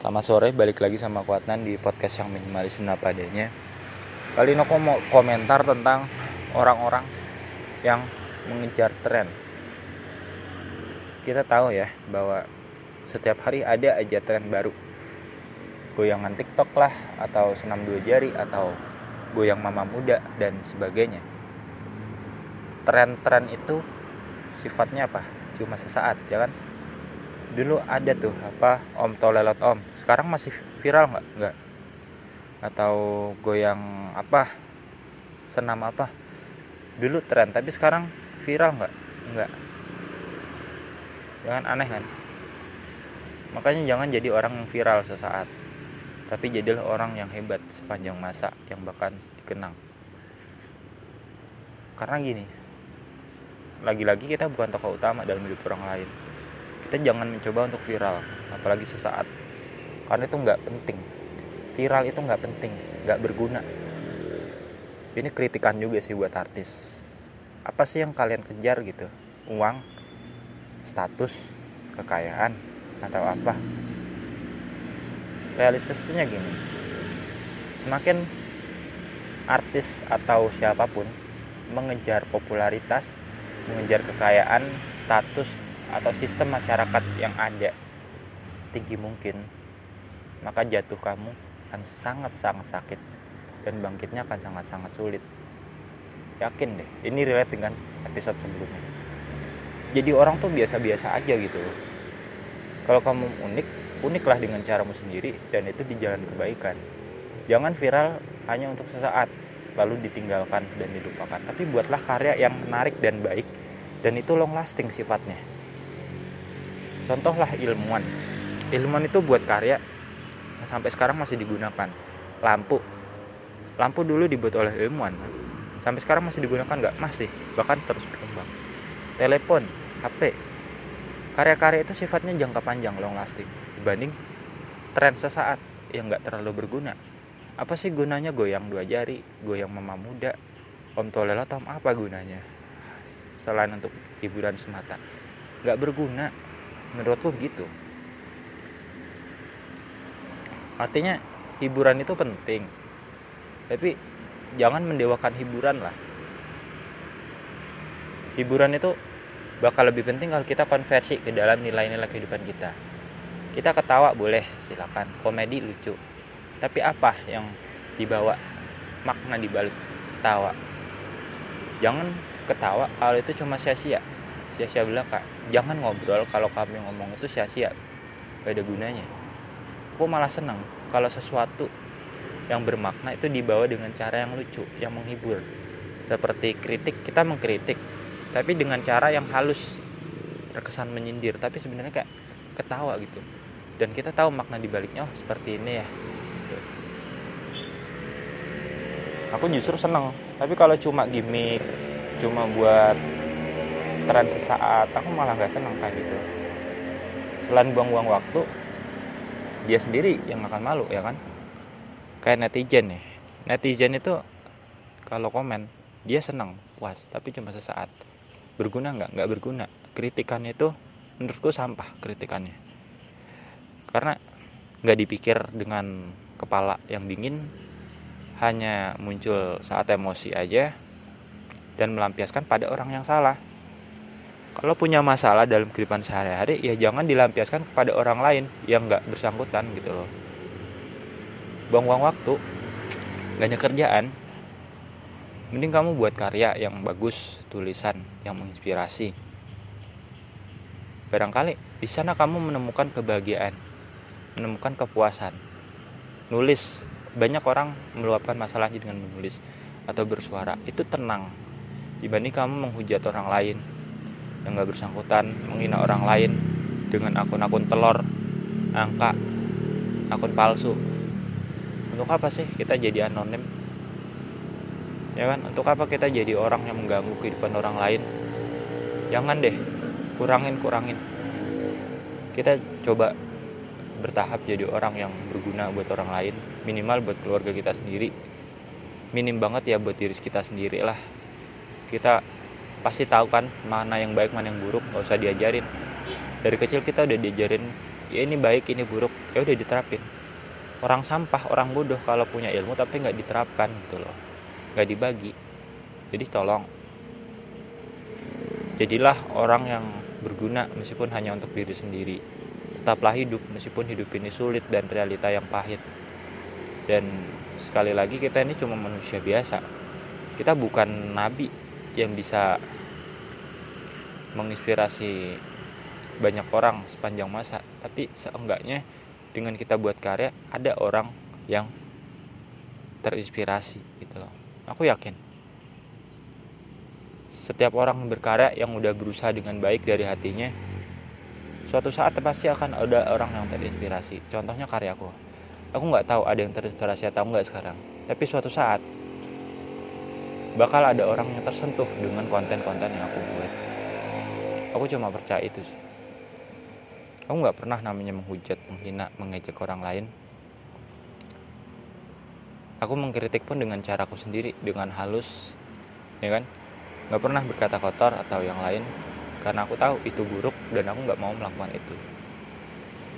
Selamat sore, balik lagi sama Kuatnan di podcast yang minimalis apa adanya. Kali ini aku mau komentar tentang orang-orang yang mengejar tren. Kita tahu ya bahwa setiap hari ada aja tren baru. Goyangan TikTok lah, atau senam dua jari, atau goyang mama muda, dan sebagainya. Tren-tren itu sifatnya apa? Cuma sesaat, ya kan? Dulu ada tuh apa om tolelot om. Sekarang masih viral nggak? Nggak. Atau goyang apa? Senam apa? Dulu tren tapi sekarang viral nggak? Nggak. Jangan aneh kan? Makanya jangan jadi orang yang viral sesaat. Tapi jadilah orang yang hebat sepanjang masa yang bahkan dikenang. Karena gini lagi-lagi kita bukan tokoh utama dalam hidup orang lain kita jangan mencoba untuk viral apalagi sesaat. Karena itu nggak penting. Viral itu nggak penting nggak berguna. Ini kritikan juga sih buat artis. Apa sih yang kalian kejar gitu? Uang status kekayaan atau apa? Realistisnya gini. Semakin artis atau siapa pun mengejar popularitas mengejar kekayaan status atau sistem masyarakat yang ada tinggi mungkin maka jatuh kamu akan sangat-sangat sakit dan bangkitnya akan sangat-sangat sulit. Yakin deh ini relate dengan episode sebelumnya. Jadi orang tuh biasa-biasa aja gitu loh. Kalau kamu unik uniklah dengan caramu sendiri dan itu di jalan kebaikan. Jangan viral hanya untuk sesaat lalu ditinggalkan dan dilupakan tapi buatlah karya yang menarik dan baik dan itu long lasting sifatnya contohlah ilmuwan. Ilmuwan itu buat karya sampai sekarang masih digunakan. Lampu. Lampu dulu dibuat oleh ilmuwan. Sampai sekarang masih digunakan nggak? Masih. Bahkan terus berkembang. Telepon HP karya-karya itu sifatnya jangka panjang long lasting. Dibanding tren sesaat yang nggak terlalu berguna. Apa sih gunanya goyang dua jari goyang mama muda? Om tolelo tom apa gunanya? Selain untuk hiburan semata. Nggak berguna menurutku begitu? Artinya hiburan itu penting tapi jangan mendewakan hiburan lah. Hiburan itu bakal lebih penting kalau kita konversi ke dalam nilai-nilai kehidupan kita. Kita ketawa boleh silakan. Komedi lucu. Tapi apa yang dibawa makna dibalik tawa jangan ketawa kalau itu cuma sia-sia sia-sia belaka jangan ngobrol kalau kami ngomong itu sia-sia. Gak ada gunanya. Aku malah senang kalau sesuatu yang bermakna itu dibawa dengan cara yang lucu yang menghibur. Seperti kritik kita mengkritik tapi dengan cara yang halus. Terkesan menyindir tapi sebenarnya kayak ketawa gitu. Dan kita tahu makna dibaliknya oh seperti ini ya. Aku justru seneng tapi kalau cuma gimmick cuma buat tren sesaat aku malah gak seneng kayak gitu. Selain buang-buang waktu dia sendiri yang akan malu ya kan? Kayak netizen nih. Netizen itu kalau komen dia seneng puas tapi cuma sesaat. Berguna nggak? Nggak berguna. Kritikannya itu menurutku sampah kritikannya. Karena nggak dipikir dengan kepala yang dingin hanya muncul saat emosi aja dan melampiaskan pada orang yang salah kalau punya masalah dalam kehidupan sehari-hari ya jangan dilampiaskan kepada orang lain yang nggak bersangkutan gitu loh. Buang-buang waktu gak ada kerjaan. Mending kamu buat karya yang bagus tulisan yang menginspirasi. Barangkali di sana kamu menemukan kebahagiaan menemukan kepuasan. Nulis. Banyak orang meluapkan masalahnya dengan menulis atau bersuara. Itu tenang dibanding kamu menghujat orang lain yang gak bersangkutan menghina orang lain dengan akun-akun telur angka akun palsu. Untuk apa sih kita jadi anonim? Ya kan? Untuk apa kita jadi orang yang mengganggu kehidupan orang lain? Jangan deh kurangin kurangin. Kita coba bertahap jadi orang yang berguna buat orang lain minimal buat keluarga kita sendiri. Minim banget ya buat diri kita sendiri lah kita pasti tahu kan mana yang baik mana yang buruk nggak usah diajarin. Dari kecil kita udah diajarin ya ini baik ini buruk. Ya udah diterapin. Orang sampah orang bodoh kalau punya ilmu tapi nggak diterapkan gitu loh. Nggak dibagi. Jadi tolong. Jadilah orang yang berguna meskipun hanya untuk diri sendiri. Tetaplah hidup meskipun hidup ini sulit dan realita yang pahit. Dan sekali lagi kita ini cuma manusia biasa. Kita bukan nabi yang bisa menginspirasi banyak orang sepanjang masa. Tapi seenggaknya dengan kita buat karya ada orang yang terinspirasi gitu loh. Aku yakin. Setiap orang berkarya yang udah berusaha dengan baik dari hatinya suatu saat pasti akan ada orang yang terinspirasi. Contohnya karyaku aku. Nggak tahu ada yang terinspirasi atau enggak sekarang. Tapi suatu saat bakal ada orang yang tersentuh dengan konten-konten yang aku buat. Aku cuma percaya itu sih. Aku nggak pernah namanya menghujat menghina mengejek orang lain. Aku mengkritik pun dengan caraku sendiri dengan halus ya kan? Nggak pernah berkata kotor atau yang lain karena aku tahu itu buruk dan aku nggak mau melakukan itu